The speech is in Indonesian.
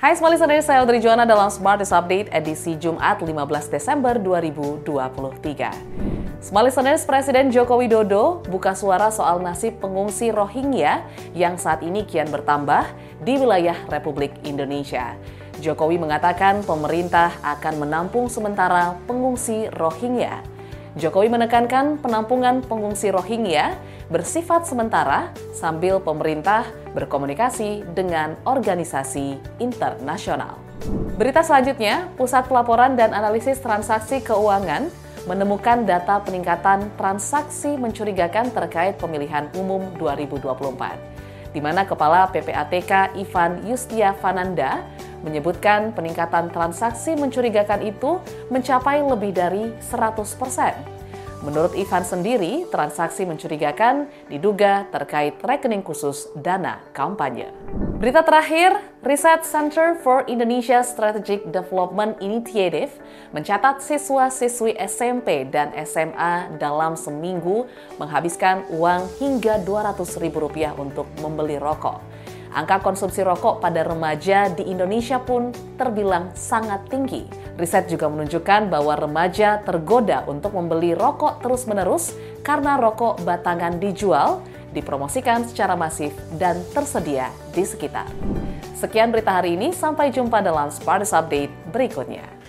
Hai semua listener, saya Audrey Joana dalam Smartest Update edisi Jumat 15 Desember 2023. Semua listeners, Presiden Joko Widodo buka suara soal nasib pengungsi Rohingya yang saat ini kian bertambah di wilayah Republik Indonesia. Jokowi mengatakan pemerintah akan menampung sementara pengungsi Rohingya. Jokowi menekankan penampungan pengungsi Rohingya bersifat sementara sambil pemerintah berkomunikasi dengan organisasi internasional. Berita selanjutnya, Pusat Pelaporan dan Analisis Transaksi Keuangan menemukan data peningkatan transaksi mencurigakan terkait pemilihan umum 2024, di mana Kepala PPATK Ivan Yustia Fananda menyebutkan peningkatan transaksi mencurigakan itu mencapai lebih dari 100 persen Menurut Ivan sendiri, transaksi mencurigakan diduga terkait rekening khusus dana kampanye. Berita terakhir, Research Center for Indonesia Strategic Development Initiative mencatat siswa-siswi SMP dan SMA dalam seminggu menghabiskan uang hingga Rp200.000 untuk membeli rokok. Angka konsumsi rokok pada remaja di Indonesia pun terbilang sangat tinggi. Riset juga menunjukkan bahwa remaja tergoda untuk membeli rokok terus-menerus karena rokok batangan dijual, dipromosikan secara masif, dan tersedia di sekitar. Sekian berita hari ini, sampai jumpa dalam Spartus Update berikutnya.